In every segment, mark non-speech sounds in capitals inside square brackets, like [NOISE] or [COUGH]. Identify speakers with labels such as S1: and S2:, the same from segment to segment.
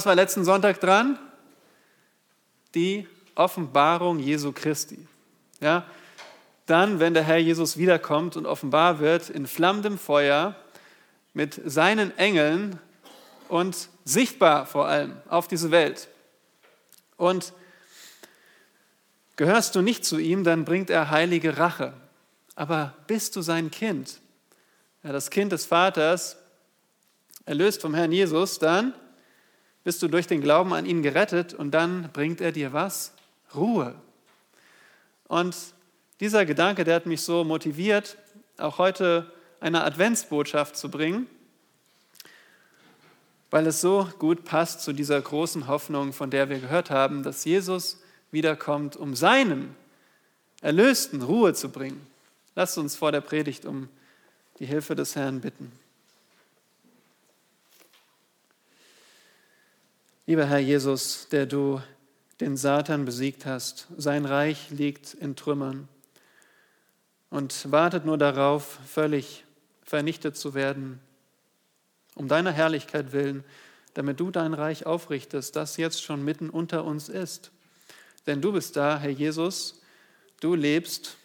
S1: Was war letzten Sonntag dran? Die Offenbarung Jesu Christi. Ja? Dann, wenn der Herr Jesus wiederkommt und offenbar wird in flammendem Feuer mit seinen Engeln und sichtbar vor allem auf diese Welt. Und gehörst du nicht zu ihm, dann bringt er heilige Rache. Aber bist du sein Kind, ja, das Kind des Vaters, erlöst vom Herrn Jesus, dann bist du durch den Glauben an ihn gerettet und dann bringt er dir was? Ruhe. Und dieser Gedanke, der hat mich so motiviert, auch heute eine Adventsbotschaft zu bringen, weil es so gut passt zu dieser großen Hoffnung, von der wir gehört haben, dass Jesus wiederkommt, um seinen Erlösten Ruhe zu bringen. Lasst uns vor der Predigt um die Hilfe des Herrn bitten. Lieber Herr Jesus, der du den Satan besiegt hast, sein Reich liegt in Trümmern und wartet nur darauf, völlig vernichtet zu werden, um deiner Herrlichkeit willen, damit du dein Reich aufrichtest, das jetzt schon mitten unter uns ist. Denn du bist da, Herr Jesus, du lebst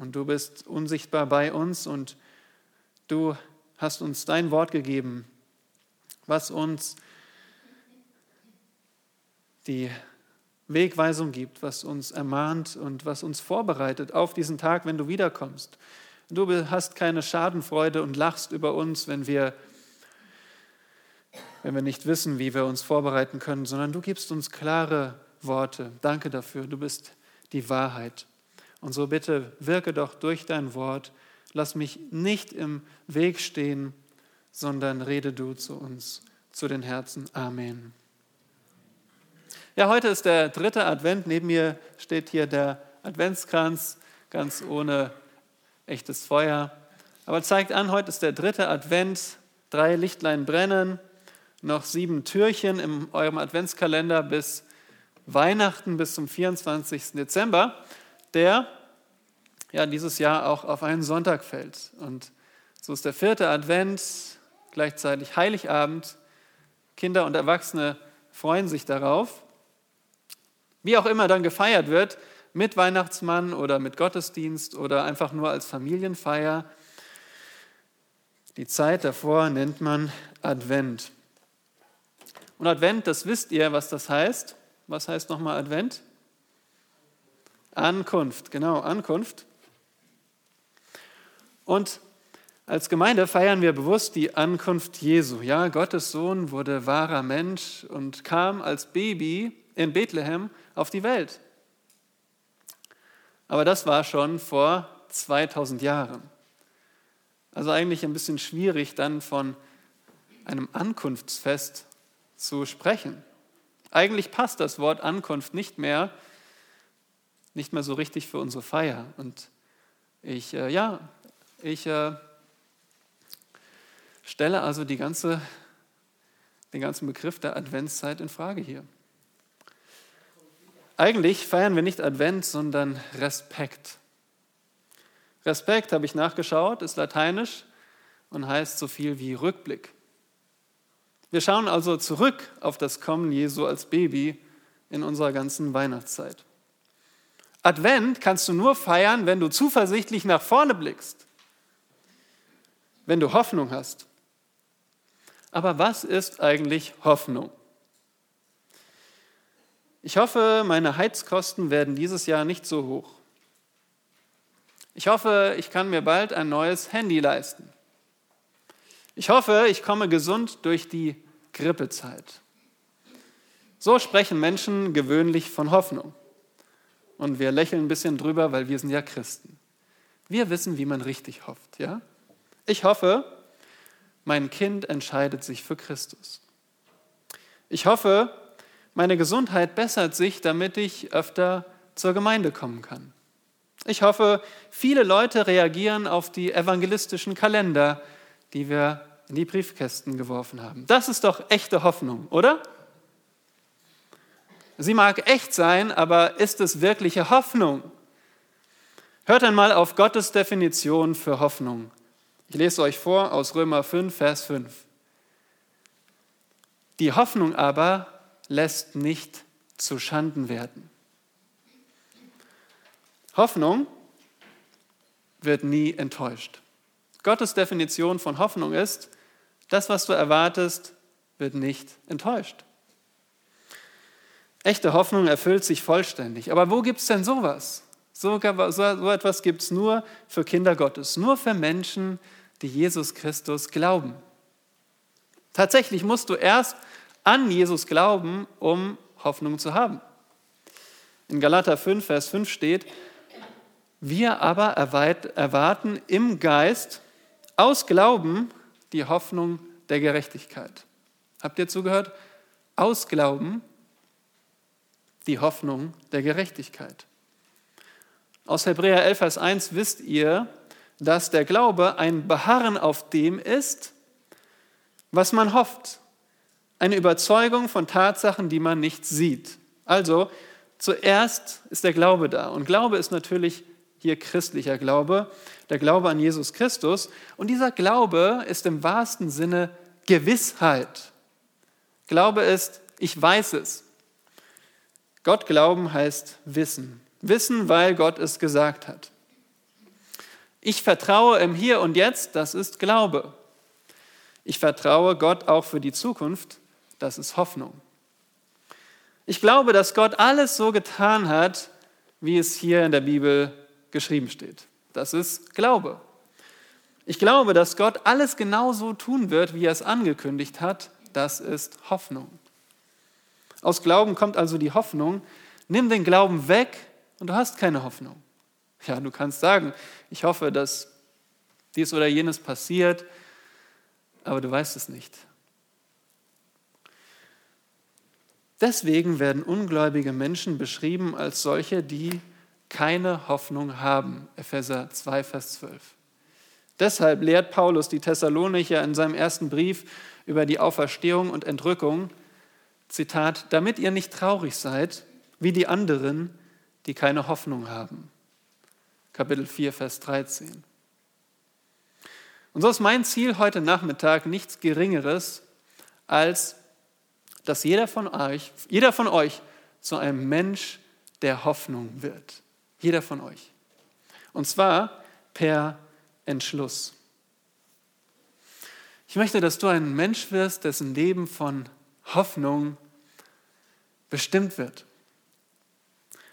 S1: und du bist unsichtbar bei uns und du hast uns dein Wort gegeben, was uns die Wegweisung gibt, was uns ermahnt und was uns vorbereitet auf diesen Tag, wenn du wiederkommst. Du hast keine Schadenfreude und lachst über uns, wenn wir, wenn wir nicht wissen, wie wir uns vorbereiten können, sondern du gibst uns klare Worte. Danke dafür. Du bist die Wahrheit. Und so bitte wirke doch durch dein Wort. Lass mich nicht im Weg stehen, sondern rede du zu uns, zu den Herzen. Amen. Ja, heute ist der dritte Advent. Neben mir steht hier der Adventskranz, ganz ohne echtes Feuer. Aber zeigt an, heute ist der dritte Advent. Drei Lichtlein brennen, noch sieben Türchen in eurem Adventskalender bis Weihnachten, bis zum 24. Dezember, der ja dieses Jahr auch auf einen Sonntag fällt. Und so ist der vierte Advent, gleichzeitig Heiligabend. Kinder und Erwachsene freuen sich darauf wie auch immer dann gefeiert wird, mit Weihnachtsmann oder mit Gottesdienst oder einfach nur als Familienfeier. Die Zeit davor nennt man Advent. Und Advent, das wisst ihr, was das heißt. Was heißt nochmal Advent? Ankunft, genau, Ankunft. Und als Gemeinde feiern wir bewusst die Ankunft Jesu. Ja, Gottes Sohn wurde wahrer Mensch und kam als Baby in Bethlehem auf die Welt. Aber das war schon vor 2000 Jahren. Also eigentlich ein bisschen schwierig dann von einem Ankunftsfest zu sprechen. Eigentlich passt das Wort Ankunft nicht mehr, nicht mehr so richtig für unsere Feier. Und ich, äh, ja, ich äh, stelle also die ganze, den ganzen Begriff der Adventszeit in Frage hier. Eigentlich feiern wir nicht Advent, sondern Respekt. Respekt, habe ich nachgeschaut, ist lateinisch und heißt so viel wie Rückblick. Wir schauen also zurück auf das Kommen Jesu als Baby in unserer ganzen Weihnachtszeit. Advent kannst du nur feiern, wenn du zuversichtlich nach vorne blickst, wenn du Hoffnung hast. Aber was ist eigentlich Hoffnung? Ich hoffe, meine Heizkosten werden dieses Jahr nicht so hoch. Ich hoffe, ich kann mir bald ein neues Handy leisten. Ich hoffe, ich komme gesund durch die Grippezeit. So sprechen Menschen gewöhnlich von Hoffnung. Und wir lächeln ein bisschen drüber, weil wir sind ja Christen. Wir wissen, wie man richtig hofft, ja? Ich hoffe, mein Kind entscheidet sich für Christus. Ich hoffe, meine Gesundheit bessert sich, damit ich öfter zur Gemeinde kommen kann. Ich hoffe, viele Leute reagieren auf die evangelistischen Kalender, die wir in die Briefkästen geworfen haben. Das ist doch echte Hoffnung, oder? Sie mag echt sein, aber ist es wirkliche Hoffnung? Hört einmal auf Gottes Definition für Hoffnung. Ich lese euch vor aus Römer 5, Vers 5. Die Hoffnung aber lässt nicht zu Schanden werden. Hoffnung wird nie enttäuscht. Gottes Definition von Hoffnung ist, das, was du erwartest, wird nicht enttäuscht. Echte Hoffnung erfüllt sich vollständig. Aber wo gibt es denn sowas? So, so etwas gibt es nur für Kinder Gottes, nur für Menschen, die Jesus Christus glauben. Tatsächlich musst du erst an Jesus glauben, um Hoffnung zu haben. In Galater 5, Vers 5 steht, wir aber erwarten im Geist aus Glauben die Hoffnung der Gerechtigkeit. Habt ihr zugehört? Aus Glauben die Hoffnung der Gerechtigkeit. Aus Hebräer 11, Vers 1 wisst ihr, dass der Glaube ein Beharren auf dem ist, was man hofft. Eine Überzeugung von Tatsachen, die man nicht sieht. Also zuerst ist der Glaube da. Und Glaube ist natürlich hier christlicher Glaube, der Glaube an Jesus Christus. Und dieser Glaube ist im wahrsten Sinne Gewissheit. Glaube ist, ich weiß es. Gott glauben heißt wissen. Wissen, weil Gott es gesagt hat. Ich vertraue im Hier und Jetzt, das ist Glaube. Ich vertraue Gott auch für die Zukunft, das ist Hoffnung. Ich glaube, dass Gott alles so getan hat, wie es hier in der Bibel geschrieben steht. Das ist Glaube. Ich glaube, dass Gott alles genauso tun wird, wie er es angekündigt hat. Das ist Hoffnung. Aus Glauben kommt also die Hoffnung. Nimm den Glauben weg und du hast keine Hoffnung. Ja, du kannst sagen, ich hoffe, dass dies oder jenes passiert, aber du weißt es nicht. Deswegen werden ungläubige Menschen beschrieben als solche, die keine Hoffnung haben. Epheser 2, Vers 12. Deshalb lehrt Paulus die Thessalonicher in seinem ersten Brief über die Auferstehung und Entrückung, Zitat, damit ihr nicht traurig seid, wie die anderen, die keine Hoffnung haben. Kapitel 4, Vers 13. Und so ist mein Ziel heute Nachmittag nichts Geringeres, als dass jeder von euch, jeder von euch zu einem Mensch der Hoffnung wird. Jeder von euch. Und zwar per Entschluss. Ich möchte, dass du ein Mensch wirst, dessen Leben von Hoffnung bestimmt wird.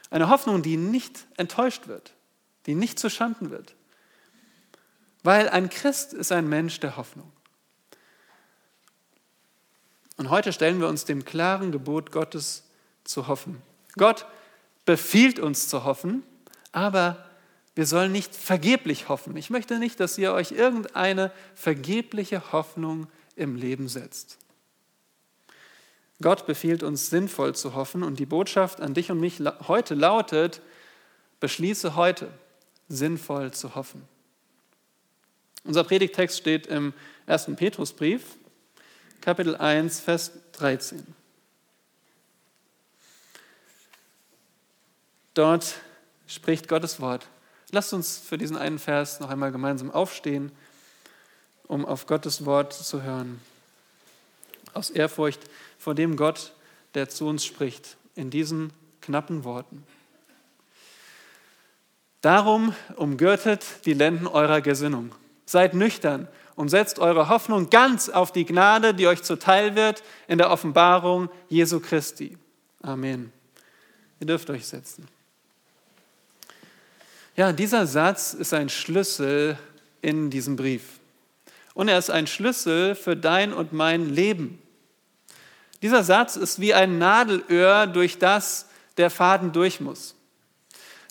S1: Eine Hoffnung, die nicht enttäuscht wird, die nicht zu Schanden wird. Weil ein Christ ist ein Mensch der Hoffnung. Und heute stellen wir uns dem klaren Gebot Gottes zu hoffen. Gott befiehlt uns zu hoffen aber wir sollen nicht vergeblich hoffen. Ich möchte nicht, dass ihr euch irgendeine vergebliche Hoffnung im Leben setzt. Gott befiehlt uns sinnvoll zu hoffen und die Botschaft an dich und mich heute lautet, beschließe heute sinnvoll zu hoffen. Unser Predigtext steht im 1. Petrusbrief, Kapitel 1, Vers 13. Dort spricht Gottes Wort. Lasst uns für diesen einen Vers noch einmal gemeinsam aufstehen, um auf Gottes Wort zu hören. Aus Ehrfurcht vor dem Gott, der zu uns spricht, in diesen knappen Worten. Darum umgürtet die Lenden eurer Gesinnung. Seid nüchtern und setzt eure Hoffnung ganz auf die Gnade, die euch zuteil wird in der Offenbarung Jesu Christi. Amen. Ihr dürft euch setzen. Ja, dieser Satz ist ein Schlüssel in diesem Brief. Und er ist ein Schlüssel für dein und mein Leben. Dieser Satz ist wie ein Nadelöhr, durch das der Faden durch muss.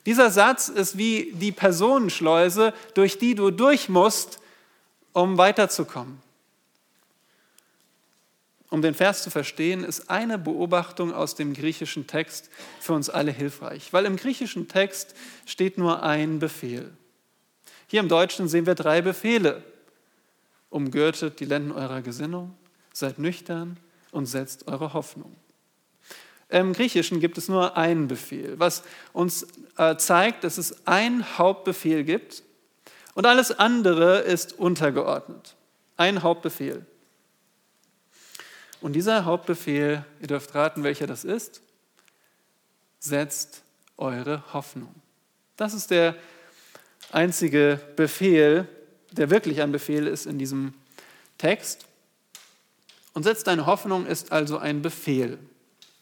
S1: Dieser Satz ist wie die Personenschleuse, durch die du durch musst, um weiterzukommen. Um den Vers zu verstehen, ist eine Beobachtung aus dem griechischen Text für uns alle hilfreich, weil im griechischen Text steht nur ein Befehl. Hier im Deutschen sehen wir drei Befehle. Umgürtet die Lenden eurer Gesinnung, seid nüchtern und setzt eure Hoffnung. Im Griechischen gibt es nur einen Befehl, was uns zeigt, dass es einen Hauptbefehl gibt und alles andere ist untergeordnet. Ein Hauptbefehl. Und dieser Hauptbefehl, ihr dürft raten, welcher das ist, setzt eure Hoffnung. Das ist der einzige Befehl, der wirklich ein Befehl ist in diesem Text. Und setzt deine Hoffnung ist also ein Befehl.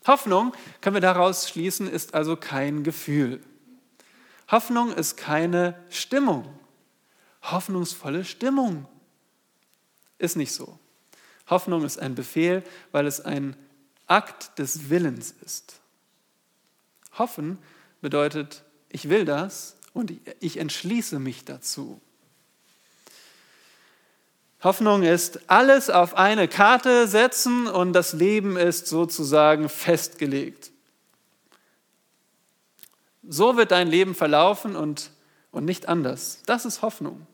S1: Hoffnung, können wir daraus schließen, ist also kein Gefühl. Hoffnung ist keine Stimmung. Hoffnungsvolle Stimmung ist nicht so. Hoffnung ist ein Befehl, weil es ein Akt des Willens ist. Hoffen bedeutet, ich will das und ich entschließe mich dazu. Hoffnung ist alles auf eine Karte setzen und das Leben ist sozusagen festgelegt. So wird dein Leben verlaufen und, und nicht anders. Das ist Hoffnung.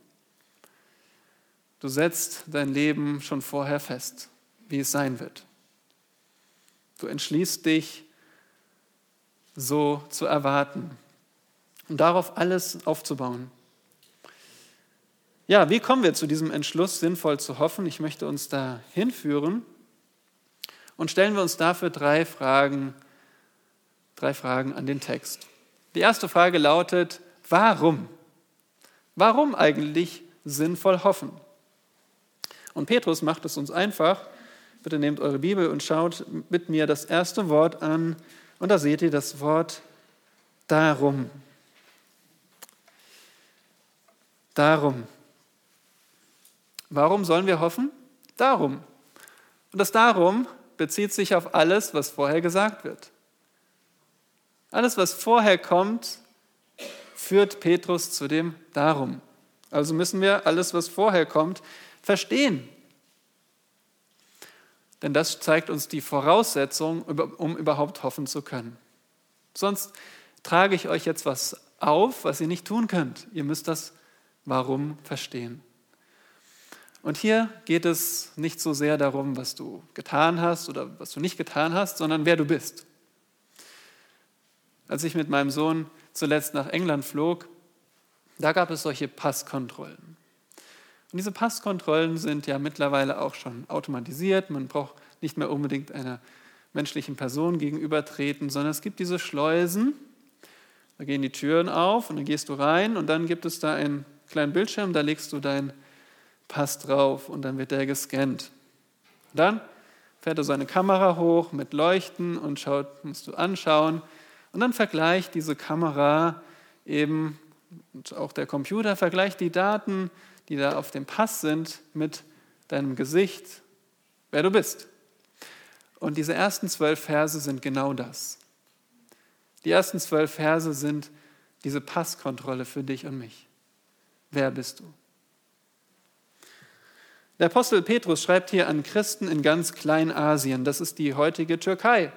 S1: Du setzt dein Leben schon vorher fest, wie es sein wird. Du entschließt dich, so zu erwarten und darauf alles aufzubauen. Ja, wie kommen wir zu diesem Entschluss, sinnvoll zu hoffen? Ich möchte uns da hinführen und stellen wir uns dafür drei Fragen, drei Fragen an den Text. Die erste Frage lautet, warum? Warum eigentlich sinnvoll hoffen? Und Petrus macht es uns einfach. Bitte nehmt eure Bibel und schaut mit mir das erste Wort an. Und da seht ihr das Wort darum. Darum. Warum sollen wir hoffen? Darum. Und das Darum bezieht sich auf alles, was vorher gesagt wird. Alles, was vorher kommt, führt Petrus zu dem Darum. Also müssen wir alles, was vorher kommt, verstehen. Denn das zeigt uns die Voraussetzung, um überhaupt hoffen zu können. Sonst trage ich euch jetzt was auf, was ihr nicht tun könnt. Ihr müsst das Warum verstehen. Und hier geht es nicht so sehr darum, was du getan hast oder was du nicht getan hast, sondern wer du bist. Als ich mit meinem Sohn zuletzt nach England flog, da gab es solche Passkontrollen. Und diese Passkontrollen sind ja mittlerweile auch schon automatisiert. Man braucht nicht mehr unbedingt einer menschlichen Person gegenübertreten, sondern es gibt diese Schleusen. Da gehen die Türen auf und dann gehst du rein und dann gibt es da einen kleinen Bildschirm, da legst du deinen Pass drauf und dann wird der gescannt. Und dann fährt er seine Kamera hoch mit Leuchten und schaut, musst du anschauen. Und dann vergleicht diese Kamera eben, und auch der Computer vergleicht die Daten, die da auf dem Pass sind, mit deinem Gesicht, wer du bist. Und diese ersten zwölf Verse sind genau das. Die ersten zwölf Verse sind diese Passkontrolle für dich und mich. Wer bist du? Der Apostel Petrus schreibt hier an Christen in ganz Kleinasien, das ist die heutige Türkei.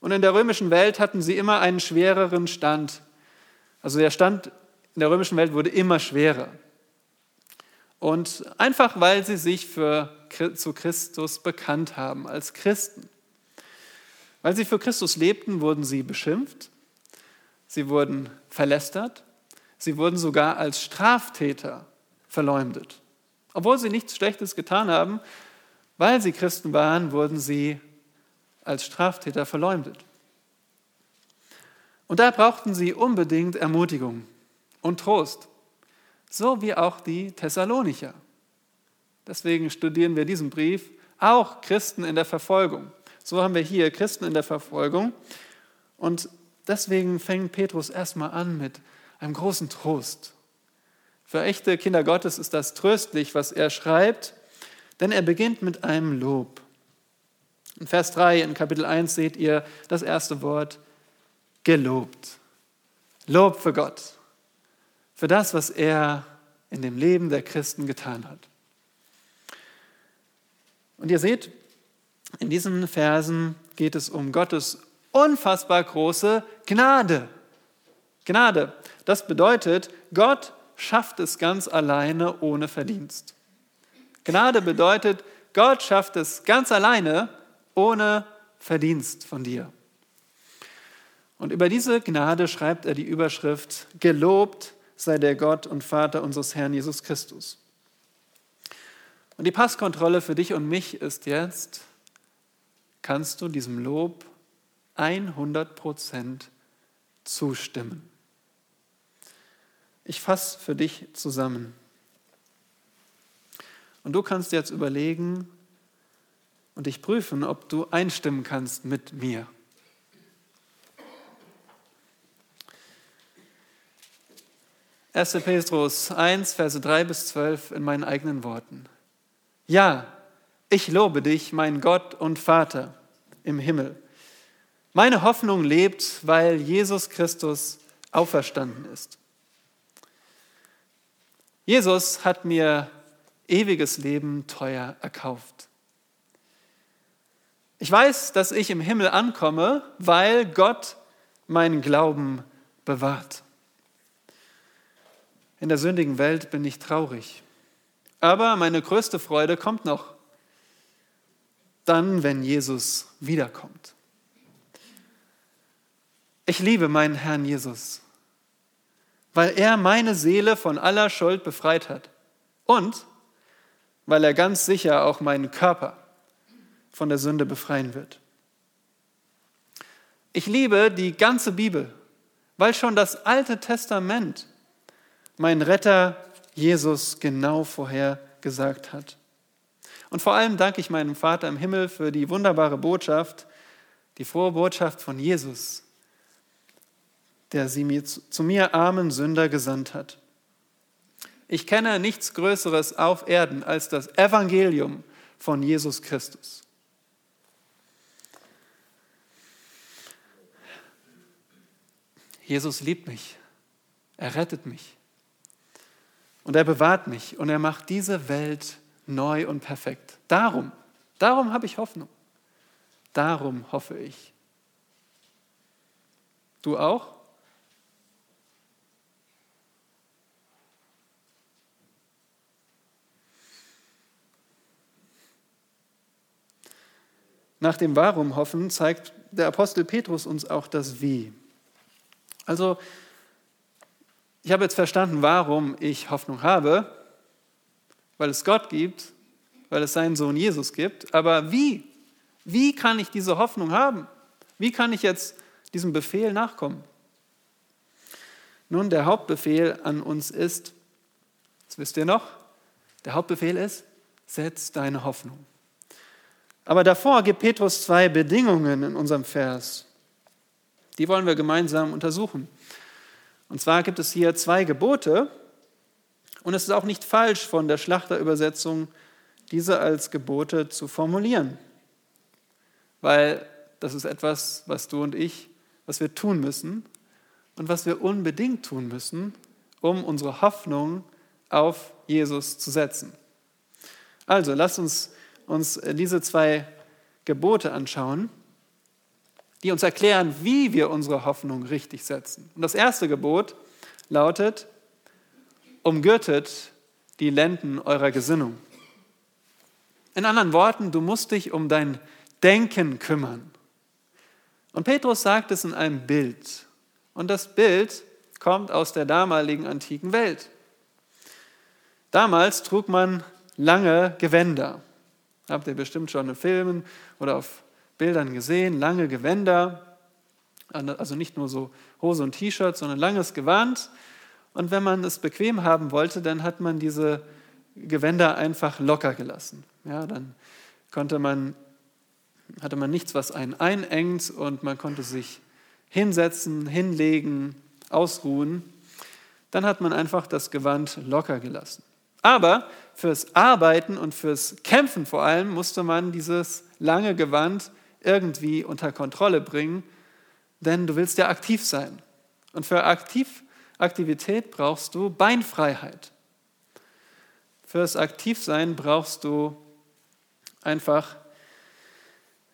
S1: Und in der römischen Welt hatten sie immer einen schwereren Stand. Also der Stand in der römischen Welt wurde immer schwerer. Und einfach weil sie sich für, zu Christus bekannt haben als Christen. Weil sie für Christus lebten, wurden sie beschimpft, sie wurden verlästert, sie wurden sogar als Straftäter verleumdet. Obwohl sie nichts Schlechtes getan haben, weil sie Christen waren, wurden sie als Straftäter verleumdet. Und da brauchten sie unbedingt Ermutigung und Trost, so wie auch die Thessalonicher. Deswegen studieren wir diesen Brief, auch Christen in der Verfolgung. So haben wir hier Christen in der Verfolgung. Und deswegen fängt Petrus erstmal an mit einem großen Trost für echte Kinder Gottes ist das tröstlich, was er schreibt, denn er beginnt mit einem Lob. In Vers 3 in Kapitel 1 seht ihr das erste Wort, gelobt. Lob für Gott, für das, was er in dem Leben der Christen getan hat. Und ihr seht, in diesen Versen geht es um Gottes unfassbar große Gnade. Gnade. Das bedeutet, Gott schafft es ganz alleine ohne Verdienst. Gnade bedeutet, Gott schafft es ganz alleine ohne Verdienst von dir. Und über diese Gnade schreibt er die Überschrift, Gelobt sei der Gott und Vater unseres Herrn Jesus Christus. Und die Passkontrolle für dich und mich ist jetzt, kannst du diesem Lob 100 Prozent zustimmen. Ich fasse für dich zusammen. Und du kannst jetzt überlegen und dich prüfen, ob du einstimmen kannst mit mir. 1. Petrus 1, Verse 3 bis 12 in meinen eigenen Worten. Ja, ich lobe dich, mein Gott und Vater im Himmel. Meine Hoffnung lebt, weil Jesus Christus auferstanden ist. Jesus hat mir ewiges Leben teuer erkauft. Ich weiß, dass ich im Himmel ankomme, weil Gott meinen Glauben bewahrt. In der sündigen Welt bin ich traurig. Aber meine größte Freude kommt noch. Dann, wenn Jesus wiederkommt. Ich liebe meinen Herrn Jesus, weil er meine Seele von aller Schuld befreit hat und weil er ganz sicher auch meinen Körper von der Sünde befreien wird. Ich liebe die ganze Bibel, weil schon das Alte Testament mein Retter Jesus genau vorhergesagt hat. Und vor allem danke ich meinem Vater im Himmel für die wunderbare Botschaft, die frohe Botschaft von Jesus, der sie mir, zu mir armen Sünder gesandt hat. Ich kenne nichts Größeres auf Erden als das Evangelium von Jesus Christus. Jesus liebt mich, er rettet mich. Und er bewahrt mich und er macht diese Welt neu und perfekt. Darum, darum habe ich Hoffnung. Darum hoffe ich. Du auch? Nach dem Warum hoffen zeigt der Apostel Petrus uns auch das Wie. Also ich habe jetzt verstanden, warum ich Hoffnung habe, weil es Gott gibt, weil es seinen Sohn Jesus gibt. Aber wie? Wie kann ich diese Hoffnung haben? Wie kann ich jetzt diesem Befehl nachkommen? Nun, der Hauptbefehl an uns ist, das wisst ihr noch, der Hauptbefehl ist, setz deine Hoffnung. Aber davor gibt Petrus zwei Bedingungen in unserem Vers. Die wollen wir gemeinsam untersuchen. Und zwar gibt es hier zwei Gebote und es ist auch nicht falsch von der Schlachterübersetzung, diese als Gebote zu formulieren, weil das ist etwas, was du und ich, was wir tun müssen und was wir unbedingt tun müssen, um unsere Hoffnung auf Jesus zu setzen. Also, lasst uns uns diese zwei Gebote anschauen die uns erklären, wie wir unsere Hoffnung richtig setzen. Und das erste Gebot lautet, umgürtet die Lenden eurer Gesinnung. In anderen Worten, du musst dich um dein Denken kümmern. Und Petrus sagt es in einem Bild. Und das Bild kommt aus der damaligen antiken Welt. Damals trug man lange Gewänder. Habt ihr bestimmt schon in Filmen oder auf Bildern gesehen, lange Gewänder, also nicht nur so Hose und T-Shirt, sondern langes Gewand. Und wenn man es bequem haben wollte, dann hat man diese Gewänder einfach locker gelassen. Ja, dann konnte man, hatte man nichts, was einen einengt und man konnte sich hinsetzen, hinlegen, ausruhen. Dann hat man einfach das Gewand locker gelassen. Aber fürs Arbeiten und fürs Kämpfen vor allem musste man dieses lange Gewand irgendwie unter Kontrolle bringen, denn du willst ja aktiv sein. Und für Aktiv, Aktivität brauchst du Beinfreiheit. Fürs Aktivsein brauchst du einfach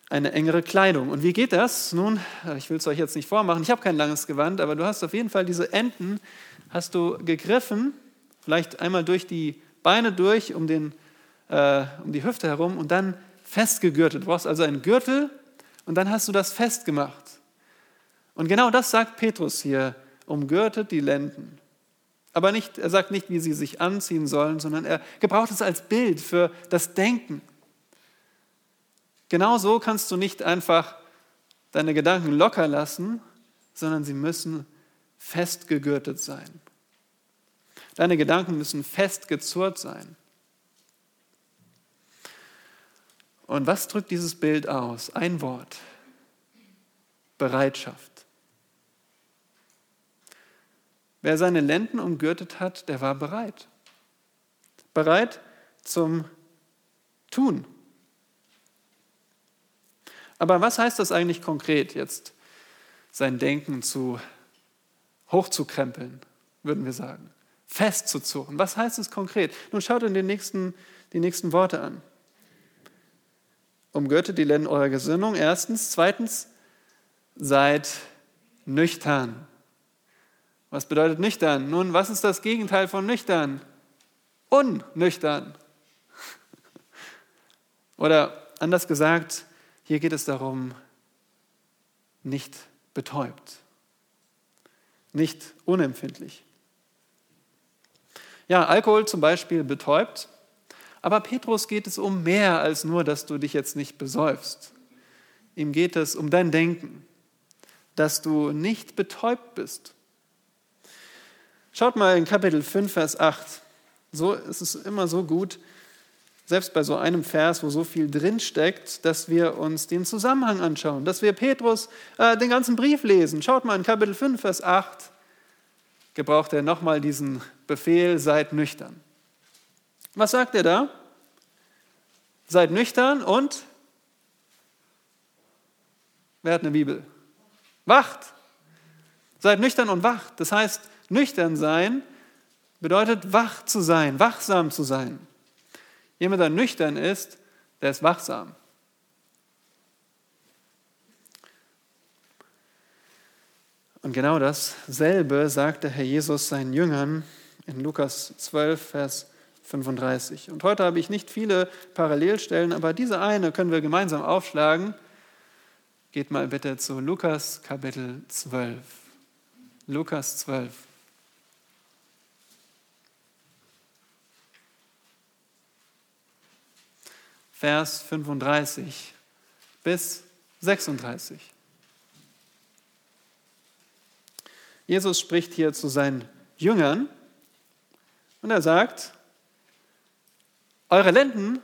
S1: eine engere Kleidung. Und wie geht das? Nun, ich will es euch jetzt nicht vormachen, ich habe kein langes Gewand, aber du hast auf jeden Fall diese Enden, hast du gegriffen, vielleicht einmal durch die Beine durch, um, den, äh, um die Hüfte herum und dann festgegürtet. Du brauchst also einen Gürtel und dann hast du das festgemacht. Und genau das sagt Petrus hier, umgürtet die Lenden. Aber nicht, er sagt nicht, wie sie sich anziehen sollen, sondern er gebraucht es als Bild für das Denken. Genauso kannst du nicht einfach deine Gedanken locker lassen, sondern sie müssen festgegürtet sein. Deine Gedanken müssen festgezurrt sein. Und was drückt dieses Bild aus? Ein Wort. Bereitschaft. Wer seine Lenden umgürtet hat, der war bereit. Bereit zum Tun. Aber was heißt das eigentlich konkret jetzt, sein Denken zu hochzukrempeln, würden wir sagen, festzuzurren? Was heißt es konkret? Nun schaut in den nächsten, die nächsten Worte an. Umgürtet die Lenden eurer Gesinnung, erstens. Zweitens, seid nüchtern. Was bedeutet nüchtern? Nun, was ist das Gegenteil von nüchtern? Unnüchtern. [LAUGHS] Oder anders gesagt, hier geht es darum, nicht betäubt, nicht unempfindlich. Ja, Alkohol zum Beispiel betäubt, aber Petrus geht es um mehr als nur, dass du dich jetzt nicht besäufst. Ihm geht es um dein Denken, dass du nicht betäubt bist. Schaut mal in Kapitel 5, Vers 8. So ist es immer so gut, selbst bei so einem Vers, wo so viel drinsteckt, dass wir uns den Zusammenhang anschauen, dass wir Petrus äh, den ganzen Brief lesen. Schaut mal in Kapitel 5, Vers 8, gebraucht er nochmal diesen Befehl, seid nüchtern. Was sagt er da? Seid nüchtern und wer hat eine Bibel? Wacht. Seid nüchtern und wacht. Das heißt, nüchtern sein bedeutet wach zu sein, wachsam zu sein. Jemand, der nüchtern ist, der ist wachsam. Und genau dasselbe sagte Herr Jesus seinen Jüngern in Lukas 12, Vers 35. Und heute habe ich nicht viele Parallelstellen, aber diese eine können wir gemeinsam aufschlagen. Geht mal bitte zu Lukas Kapitel 12. Lukas 12. Vers 35 bis 36. Jesus spricht hier zu seinen Jüngern und er sagt, eure Lenden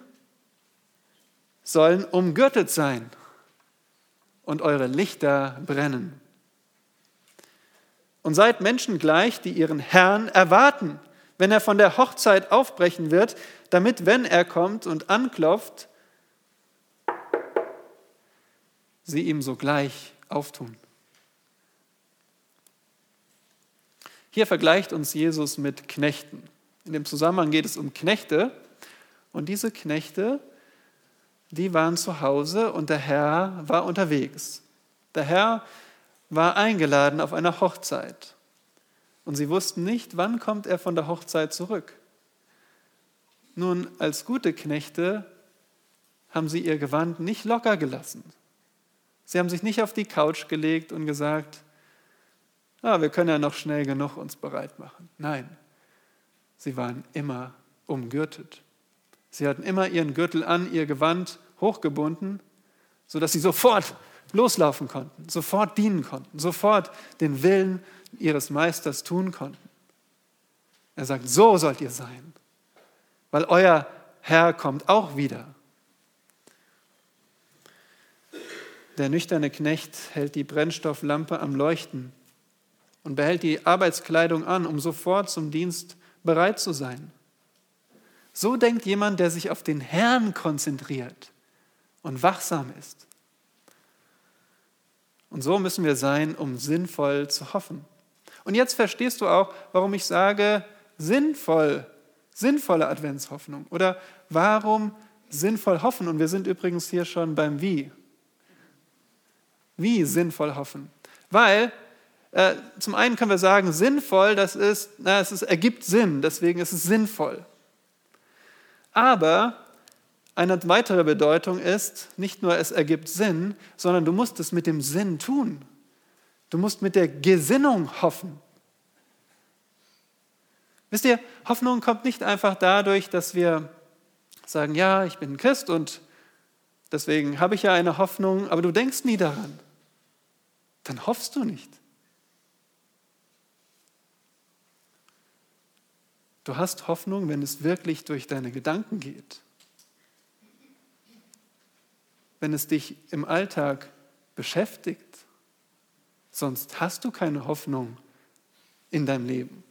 S1: sollen umgürtet sein und eure Lichter brennen. Und seid Menschen gleich, die ihren Herrn erwarten wenn er von der Hochzeit aufbrechen wird, damit, wenn er kommt und anklopft, sie ihm sogleich auftun. Hier vergleicht uns Jesus mit Knechten. In dem Zusammenhang geht es um Knechte und diese Knechte, die waren zu Hause und der Herr war unterwegs. Der Herr war eingeladen auf einer Hochzeit. Und sie wussten nicht, wann kommt er von der Hochzeit zurück. Nun, als gute Knechte haben sie ihr Gewand nicht locker gelassen. Sie haben sich nicht auf die Couch gelegt und gesagt, ah, wir können ja noch schnell genug uns bereit machen. Nein, sie waren immer umgürtet. Sie hatten immer ihren Gürtel an, ihr Gewand hochgebunden, sodass sie sofort loslaufen konnten, sofort dienen konnten, sofort den Willen ihres Meisters tun konnten. Er sagt, so sollt ihr sein, weil euer Herr kommt auch wieder. Der nüchterne Knecht hält die Brennstofflampe am Leuchten und behält die Arbeitskleidung an, um sofort zum Dienst bereit zu sein. So denkt jemand, der sich auf den Herrn konzentriert und wachsam ist. Und so müssen wir sein, um sinnvoll zu hoffen. Und jetzt verstehst du auch, warum ich sage, sinnvoll, sinnvolle Adventshoffnung. Oder warum sinnvoll hoffen? Und wir sind übrigens hier schon beim Wie. Wie sinnvoll hoffen? Weil äh, zum einen können wir sagen, sinnvoll, das ist, na, es ist, ergibt Sinn, deswegen ist es sinnvoll. Aber eine weitere Bedeutung ist, nicht nur es ergibt Sinn, sondern du musst es mit dem Sinn tun. Du musst mit der Gesinnung hoffen. Wisst ihr, Hoffnung kommt nicht einfach dadurch, dass wir sagen, ja, ich bin Christ und deswegen habe ich ja eine Hoffnung, aber du denkst nie daran. Dann hoffst du nicht. Du hast Hoffnung, wenn es wirklich durch deine Gedanken geht. Wenn es dich im Alltag beschäftigt. Sonst hast du keine Hoffnung in deinem Leben.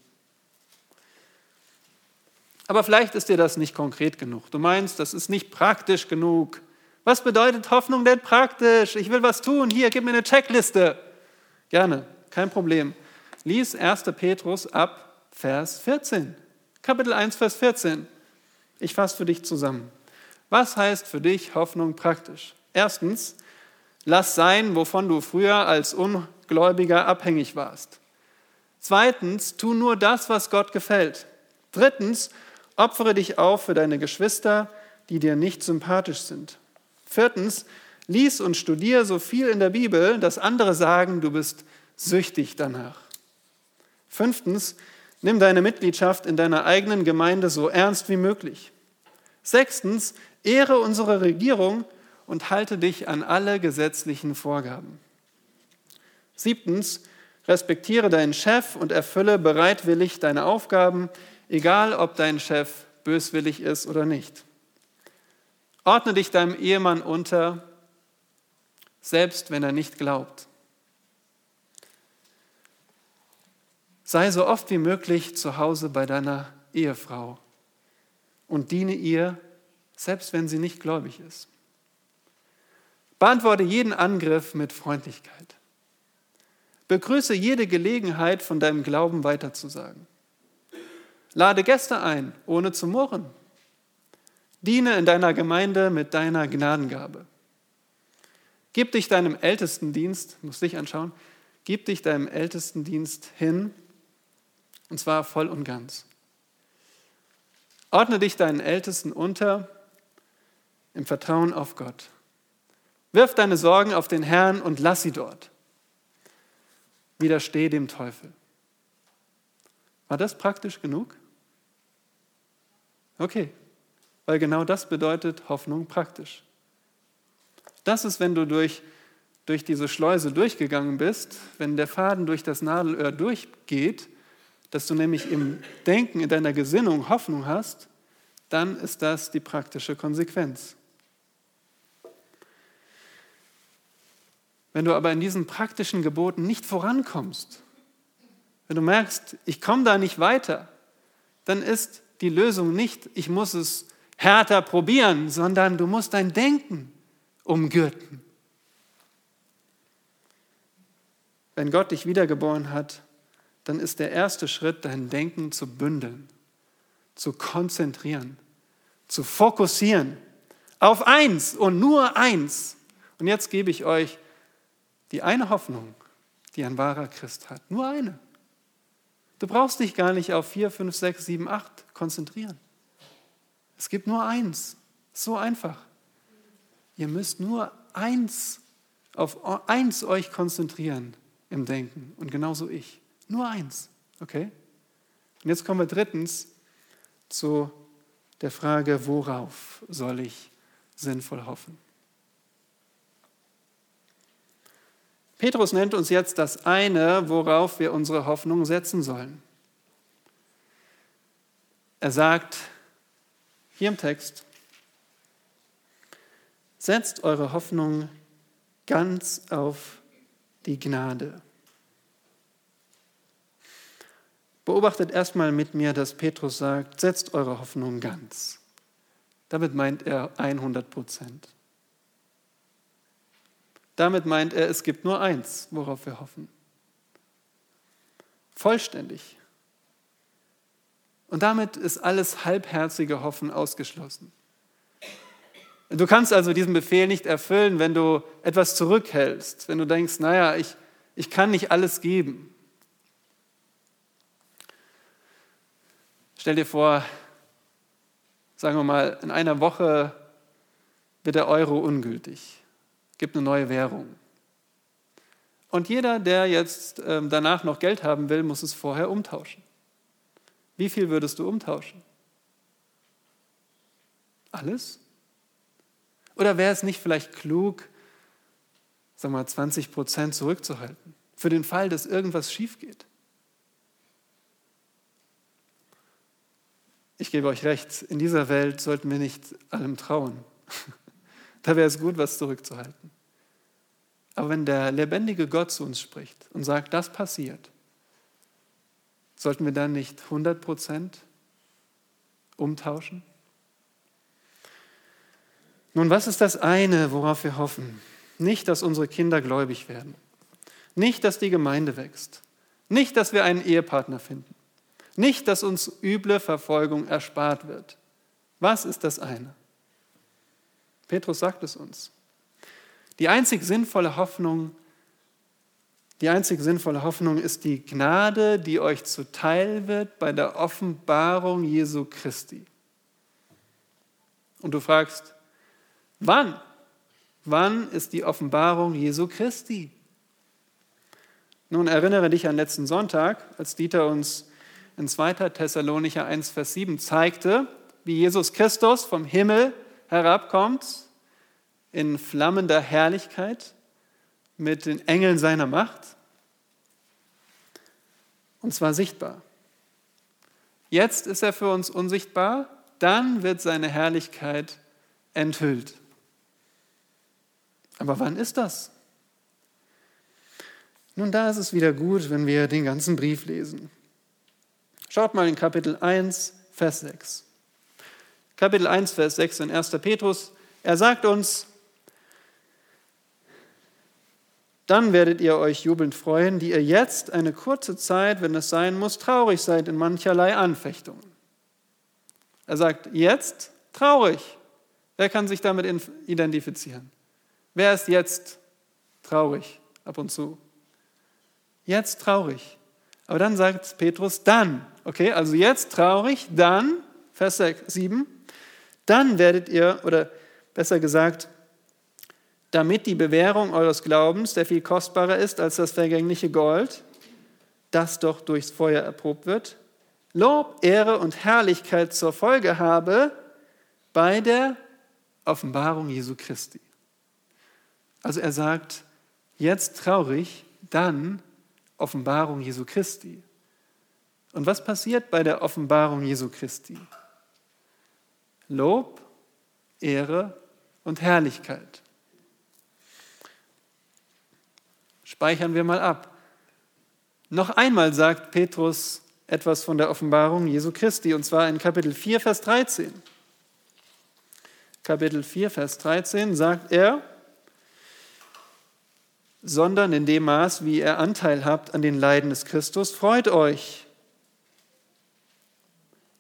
S1: Aber vielleicht ist dir das nicht konkret genug. Du meinst, das ist nicht praktisch genug. Was bedeutet Hoffnung denn praktisch? Ich will was tun. Hier, gib mir eine Checkliste. Gerne, kein Problem. Lies 1. Petrus ab Vers 14. Kapitel 1, Vers 14. Ich fasse für dich zusammen. Was heißt für dich Hoffnung praktisch? Erstens, lass sein, wovon du früher als Ungläubiger abhängig warst. Zweitens, tu nur das, was Gott gefällt. Drittens, opfere dich auf für deine Geschwister, die dir nicht sympathisch sind. Viertens, lies und studiere so viel in der Bibel, dass andere sagen, du bist süchtig danach. Fünftens, Nimm deine Mitgliedschaft in deiner eigenen Gemeinde so ernst wie möglich. Sechstens, ehre unsere Regierung und halte dich an alle gesetzlichen Vorgaben. Siebtens, respektiere deinen Chef und erfülle bereitwillig deine Aufgaben, egal ob dein Chef böswillig ist oder nicht. Ordne dich deinem Ehemann unter, selbst wenn er nicht glaubt. Sei so oft wie möglich zu Hause bei deiner Ehefrau und diene ihr, selbst wenn sie nicht gläubig ist. Beantworte jeden Angriff mit Freundlichkeit. Begrüße jede Gelegenheit, von deinem Glauben weiterzusagen. Lade Gäste ein, ohne zu murren. Diene in deiner Gemeinde mit deiner Gnadengabe. Gib dich deinem Ältestendienst, muss dich anschauen, gib dich deinem Ältestendienst hin und zwar voll und ganz. Ordne dich deinen Ältesten unter im Vertrauen auf Gott. Wirf deine Sorgen auf den Herrn und lass sie dort. Widersteh dem Teufel. War das praktisch genug? Okay, weil genau das bedeutet Hoffnung praktisch. Das ist, wenn du durch, durch diese Schleuse durchgegangen bist, wenn der Faden durch das Nadelöhr durchgeht, dass du nämlich im Denken, in deiner Gesinnung Hoffnung hast, dann ist das die praktische Konsequenz. Wenn du aber in diesen praktischen Geboten nicht vorankommst, wenn du merkst, ich komme da nicht weiter, dann ist die Lösung nicht, ich muss es härter probieren, sondern du musst dein Denken umgürten. Wenn Gott dich wiedergeboren hat, dann ist der erste Schritt, dein Denken zu bündeln, zu konzentrieren, zu fokussieren auf eins und nur eins. Und jetzt gebe ich euch die eine Hoffnung, die ein wahrer Christ hat. Nur eine. Du brauchst dich gar nicht auf vier, fünf, sechs, sieben, acht konzentrieren. Es gibt nur eins. So einfach. Ihr müsst nur eins auf eins euch konzentrieren im Denken. Und genauso ich. Nur eins, okay? Und jetzt kommen wir drittens zu der Frage, worauf soll ich sinnvoll hoffen? Petrus nennt uns jetzt das eine, worauf wir unsere Hoffnung setzen sollen. Er sagt hier im Text, setzt eure Hoffnung ganz auf die Gnade. Beobachtet erstmal mit mir, dass Petrus sagt, setzt eure Hoffnung ganz. Damit meint er 100 Prozent. Damit meint er, es gibt nur eins, worauf wir hoffen. Vollständig. Und damit ist alles halbherzige Hoffen ausgeschlossen. Du kannst also diesen Befehl nicht erfüllen, wenn du etwas zurückhältst, wenn du denkst, naja, ich, ich kann nicht alles geben. Stell dir vor, sagen wir mal, in einer Woche wird der Euro ungültig, gibt eine neue Währung. Und jeder, der jetzt ähm, danach noch Geld haben will, muss es vorher umtauschen. Wie viel würdest du umtauschen? Alles? Oder wäre es nicht vielleicht klug, sagen wir mal, 20 Prozent zurückzuhalten, für den Fall, dass irgendwas schief geht? Ich gebe euch recht, in dieser Welt sollten wir nicht allem trauen. [LAUGHS] Da wäre es gut, was zurückzuhalten. Aber wenn der lebendige Gott zu uns spricht und sagt, das passiert, sollten wir dann nicht 100 Prozent umtauschen? Nun, was ist das eine, worauf wir hoffen? Nicht, dass unsere Kinder gläubig werden. Nicht, dass die Gemeinde wächst. Nicht, dass wir einen Ehepartner finden. Nicht, dass uns üble Verfolgung erspart wird. Was ist das eine? Petrus sagt es uns. Die einzig sinnvolle Hoffnung, die einzig sinnvolle Hoffnung ist die Gnade, die euch zuteil wird bei der Offenbarung Jesu Christi. Und du fragst, wann? Wann ist die Offenbarung Jesu Christi? Nun erinnere dich an letzten Sonntag, als Dieter uns in 2. Thessalonicher 1, Vers 7 zeigte, wie Jesus Christus vom Himmel herabkommt in flammender Herrlichkeit mit den Engeln seiner Macht. Und zwar sichtbar. Jetzt ist er für uns unsichtbar, dann wird seine Herrlichkeit enthüllt. Aber wann ist das? Nun, da ist es wieder gut, wenn wir den ganzen Brief lesen. Schaut mal in Kapitel 1, Vers 6. Kapitel 1, Vers 6 in 1. Petrus. Er sagt uns, dann werdet ihr euch jubelnd freuen, die ihr jetzt eine kurze Zeit, wenn es sein muss, traurig seid in mancherlei Anfechtungen. Er sagt, jetzt traurig. Wer kann sich damit identifizieren? Wer ist jetzt traurig ab und zu? Jetzt traurig. Aber dann sagt Petrus, dann. Okay, also jetzt traurig, dann, Vers 7, dann werdet ihr, oder besser gesagt, damit die Bewährung eures Glaubens, der viel kostbarer ist als das vergängliche Gold, das doch durchs Feuer erprobt wird, Lob, Ehre und Herrlichkeit zur Folge habe bei der Offenbarung Jesu Christi. Also er sagt, jetzt traurig, dann Offenbarung Jesu Christi. Und was passiert bei der Offenbarung Jesu Christi? Lob, Ehre und Herrlichkeit. Speichern wir mal ab. Noch einmal sagt Petrus etwas von der Offenbarung Jesu Christi, und zwar in Kapitel 4, Vers 13. Kapitel 4, Vers 13 sagt er, sondern in dem Maß, wie ihr Anteil habt an den Leiden des Christus, freut euch,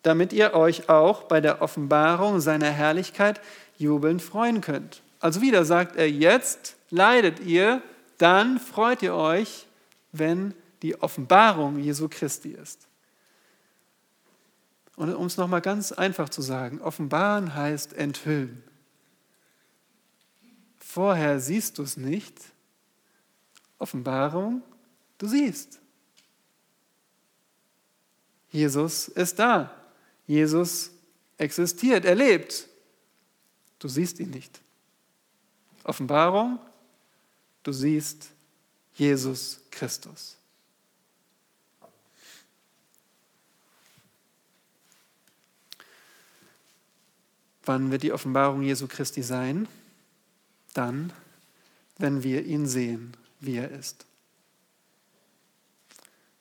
S1: damit ihr euch auch bei der Offenbarung seiner Herrlichkeit jubelnd freuen könnt. Also wieder sagt er, jetzt leidet ihr, dann freut ihr euch, wenn die Offenbarung Jesu Christi ist. Und um es nochmal ganz einfach zu sagen, offenbaren heißt enthüllen. Vorher siehst du es nicht. Offenbarung, du siehst. Jesus ist da. Jesus existiert, er lebt. Du siehst ihn nicht. Offenbarung, du siehst Jesus Christus. Wann wird die Offenbarung Jesu Christi sein? Dann, wenn wir ihn sehen, wie er ist.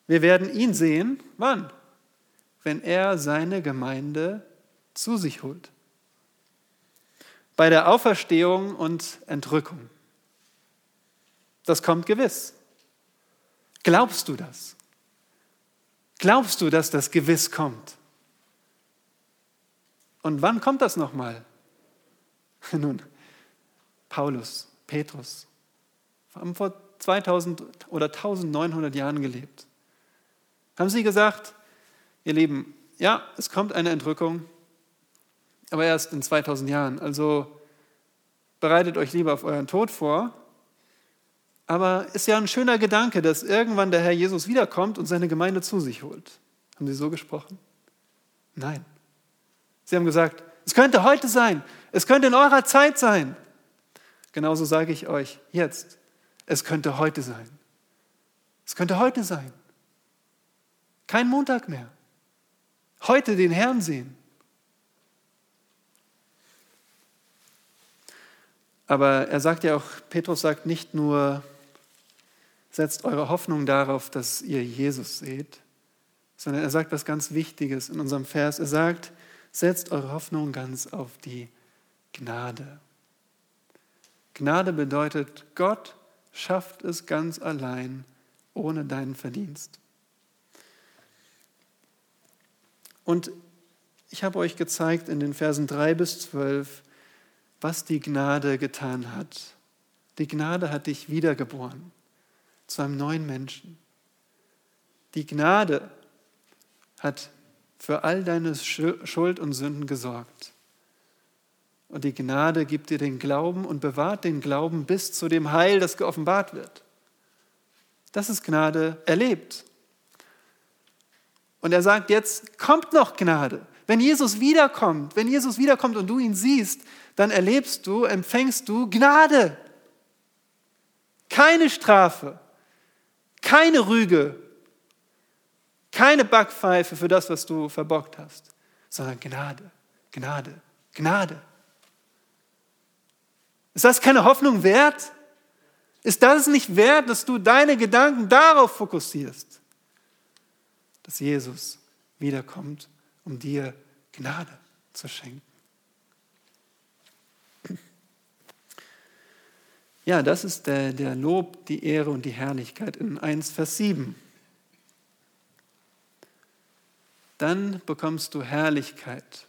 S1: Wir werden ihn sehen, wann? Wenn er seine Gemeinde zu sich holt. Bei der Auferstehung und Entrückung. Das kommt gewiss. Glaubst du das? Glaubst du, dass das gewiss kommt? Und wann kommt das nochmal? [LAUGHS] Nun, Paulus, Petrus, haben vor 2000 oder 1900 Jahren gelebt. Haben sie gesagt, ihr Lieben, ja, es kommt eine Entrückung, aber erst in 2000 Jahren. Also bereitet euch lieber auf euren Tod vor. Aber ist ja ein schöner Gedanke, dass irgendwann der Herr Jesus wiederkommt und seine Gemeinde zu sich holt. Haben Sie so gesprochen? Nein. Sie haben gesagt, es könnte heute sein, es könnte in eurer Zeit sein. Genauso sage ich euch jetzt, es könnte heute sein. Es könnte heute sein. Kein Montag mehr. Heute den Herrn sehen. Aber er sagt ja auch, Petrus sagt nicht nur, setzt eure Hoffnung darauf, dass ihr Jesus seht, sondern er sagt was ganz Wichtiges in unserem Vers. Er sagt, setzt eure Hoffnung ganz auf die Gnade. Gnade bedeutet, Gott schafft es ganz allein ohne deinen Verdienst. Und ich habe euch gezeigt in den Versen 3 bis 12, was die Gnade getan hat. Die Gnade hat dich wiedergeboren zu einem neuen Menschen. Die Gnade hat für all deine Schuld und Sünden gesorgt. Und die Gnade gibt dir den Glauben und bewahrt den Glauben bis zu dem Heil, das geoffenbart wird. Das ist Gnade erlebt. Und er sagt jetzt, kommt noch Gnade. Wenn Jesus wiederkommt, wenn Jesus wiederkommt und du ihn siehst, dann erlebst du, empfängst du Gnade. Keine Strafe, keine Rüge, keine Backpfeife für das, was du verbockt hast, sondern Gnade, Gnade, Gnade. Ist das keine Hoffnung wert? Ist das nicht wert, dass du deine Gedanken darauf fokussierst, dass Jesus wiederkommt, um dir Gnade zu schenken? Ja, das ist der, der Lob, die Ehre und die Herrlichkeit in 1, Vers 7. Dann bekommst du Herrlichkeit.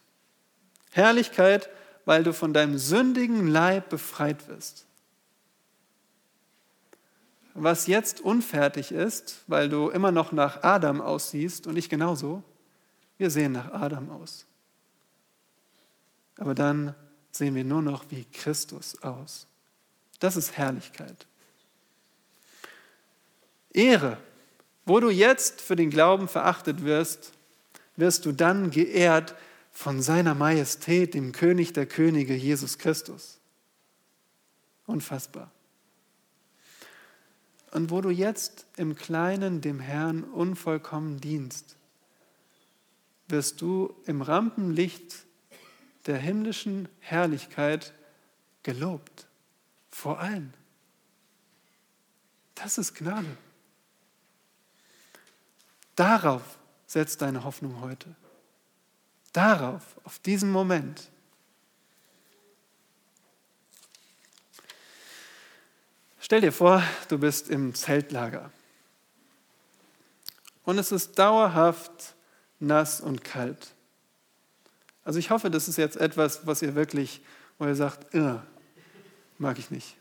S1: Herrlichkeit, weil du von deinem sündigen Leib befreit wirst. Was jetzt unfertig ist, weil du immer noch nach Adam aussiehst und ich genauso, wir sehen nach Adam aus. Aber dann sehen wir nur noch wie Christus aus. Das ist Herrlichkeit. Ehre. Wo du jetzt für den Glauben verachtet wirst, wirst du dann geehrt von seiner Majestät, dem König der Könige, Jesus Christus. Unfassbar. Und wo du jetzt im Kleinen dem Herrn unvollkommen dienst, wirst du im Rampenlicht der himmlischen Herrlichkeit gelobt. Vor allen. Das ist Gnade. Darauf setzt deine Hoffnung heute. Darauf, auf diesen Moment. Stell dir vor, du bist im Zeltlager und es ist dauerhaft nass und kalt. Also ich hoffe, das ist jetzt etwas, was ihr wirklich, wo ihr sagt, mag ich nicht.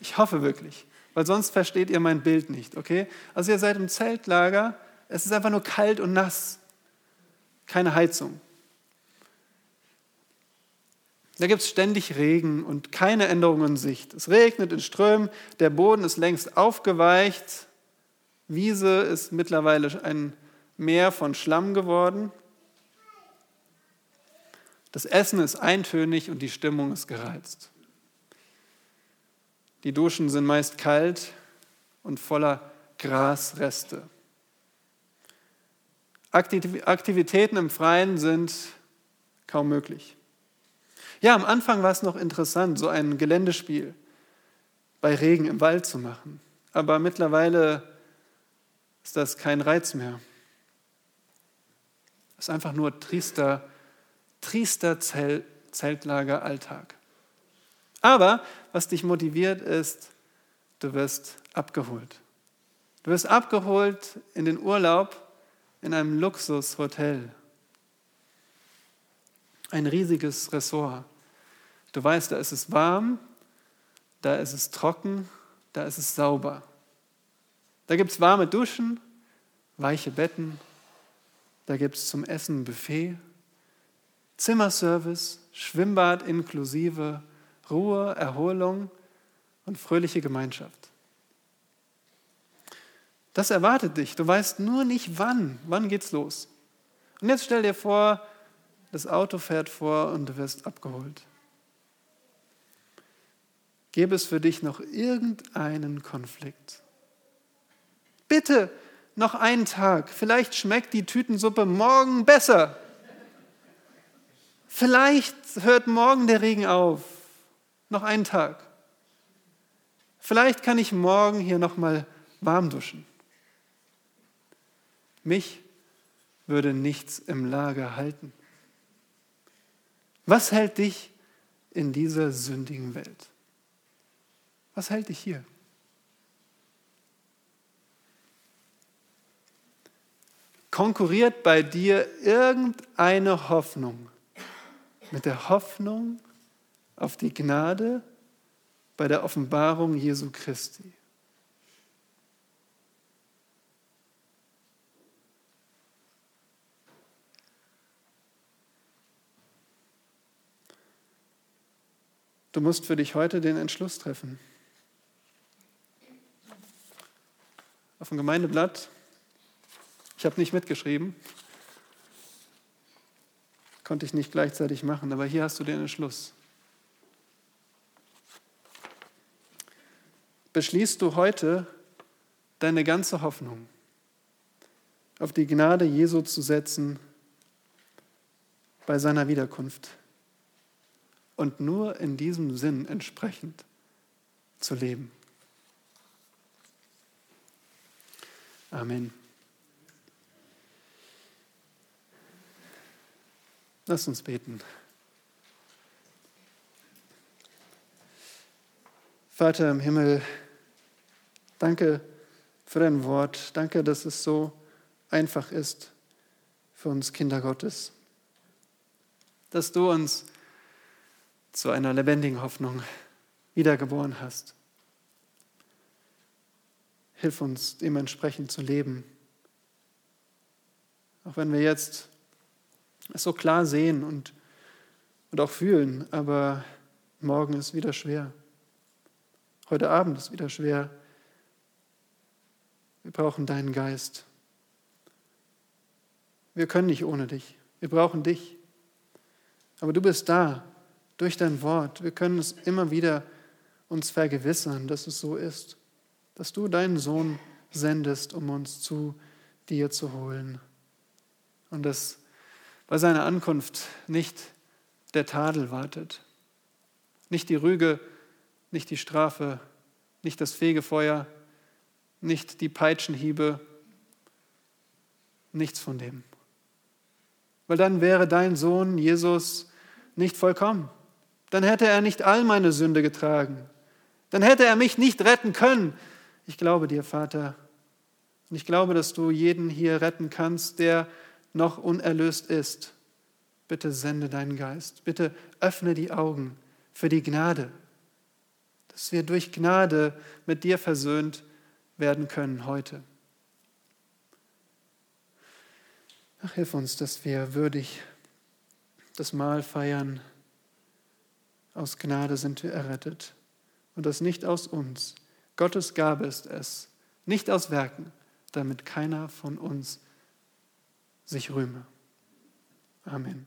S1: Ich hoffe wirklich, weil sonst versteht ihr mein Bild nicht, okay? Also ihr seid im Zeltlager, es ist einfach nur kalt und nass, keine Heizung. Da gibt es ständig Regen und keine Änderung in Sicht. Es regnet in Strömen, der Boden ist längst aufgeweicht, Wiese ist mittlerweile ein Meer von Schlamm geworden. Das Essen ist eintönig und die Stimmung ist gereizt. Die Duschen sind meist kalt und voller Grasreste. Aktivitäten im Freien sind kaum möglich. Ja, am Anfang war es noch interessant, so ein Geländespiel bei Regen im Wald zu machen. Aber mittlerweile ist das kein Reiz mehr. Es ist einfach nur triester, triester Zeltlager-Alltag. Aber was dich motiviert ist, du wirst abgeholt. Du wirst abgeholt in den Urlaub in einem Luxushotel. Ein riesiges Ressort. Du weißt, da ist es warm, da ist es trocken, da ist es sauber. Da gibt es warme Duschen, weiche Betten, da gibt es zum Essen Buffet, Zimmerservice, Schwimmbad inklusive, Ruhe, Erholung und fröhliche Gemeinschaft. Das erwartet dich. Du weißt nur nicht wann. Wann geht's los? Und jetzt stell dir vor, das Auto fährt vor und du wirst abgeholt. Gäbe es für dich noch irgendeinen Konflikt? Bitte noch einen Tag. Vielleicht schmeckt die Tütensuppe morgen besser. Vielleicht hört morgen der Regen auf. Noch einen Tag. Vielleicht kann ich morgen hier noch mal warm duschen. Mich würde nichts im Lager halten. Was hält dich in dieser sündigen Welt? Was hält dich hier? Konkurriert bei dir irgendeine Hoffnung mit der Hoffnung auf die Gnade bei der Offenbarung Jesu Christi? Du musst für dich heute den Entschluss treffen. Auf dem Gemeindeblatt, ich habe nicht mitgeschrieben, konnte ich nicht gleichzeitig machen, aber hier hast du den Entschluss. Beschließt du heute deine ganze Hoffnung auf die Gnade Jesu zu setzen bei seiner Wiederkunft? und nur in diesem Sinn entsprechend zu leben. Amen. Lass uns beten. Vater im Himmel, danke für dein Wort. Danke, dass es so einfach ist für uns Kinder Gottes. Dass du uns zu einer lebendigen Hoffnung wiedergeboren hast. Hilf uns, dementsprechend zu leben. Auch wenn wir jetzt es so klar sehen und, und auch fühlen, aber morgen ist wieder schwer. Heute Abend ist wieder schwer. Wir brauchen deinen Geist. Wir können nicht ohne dich. Wir brauchen dich. Aber du bist da durch dein Wort. Wir können es immer wieder uns vergewissern, dass es so ist, dass du deinen Sohn sendest, um uns zu dir zu holen. Und dass bei seiner Ankunft nicht der Tadel wartet, nicht die Rüge, nicht die Strafe, nicht das Fegefeuer, nicht die Peitschenhiebe, nichts von dem. Weil dann wäre dein Sohn Jesus nicht vollkommen dann hätte er nicht all meine Sünde getragen. Dann hätte er mich nicht retten können. Ich glaube dir, Vater. Und ich glaube, dass du jeden hier retten kannst, der noch unerlöst ist. Bitte sende deinen Geist. Bitte öffne die Augen für die Gnade, dass wir durch Gnade mit dir versöhnt werden können heute. Ach, hilf uns, dass wir würdig das Mahl feiern aus Gnade sind wir errettet. Und das nicht aus uns. Gottes Gabe ist es, nicht aus Werken, damit keiner von uns sich rühme. Amen.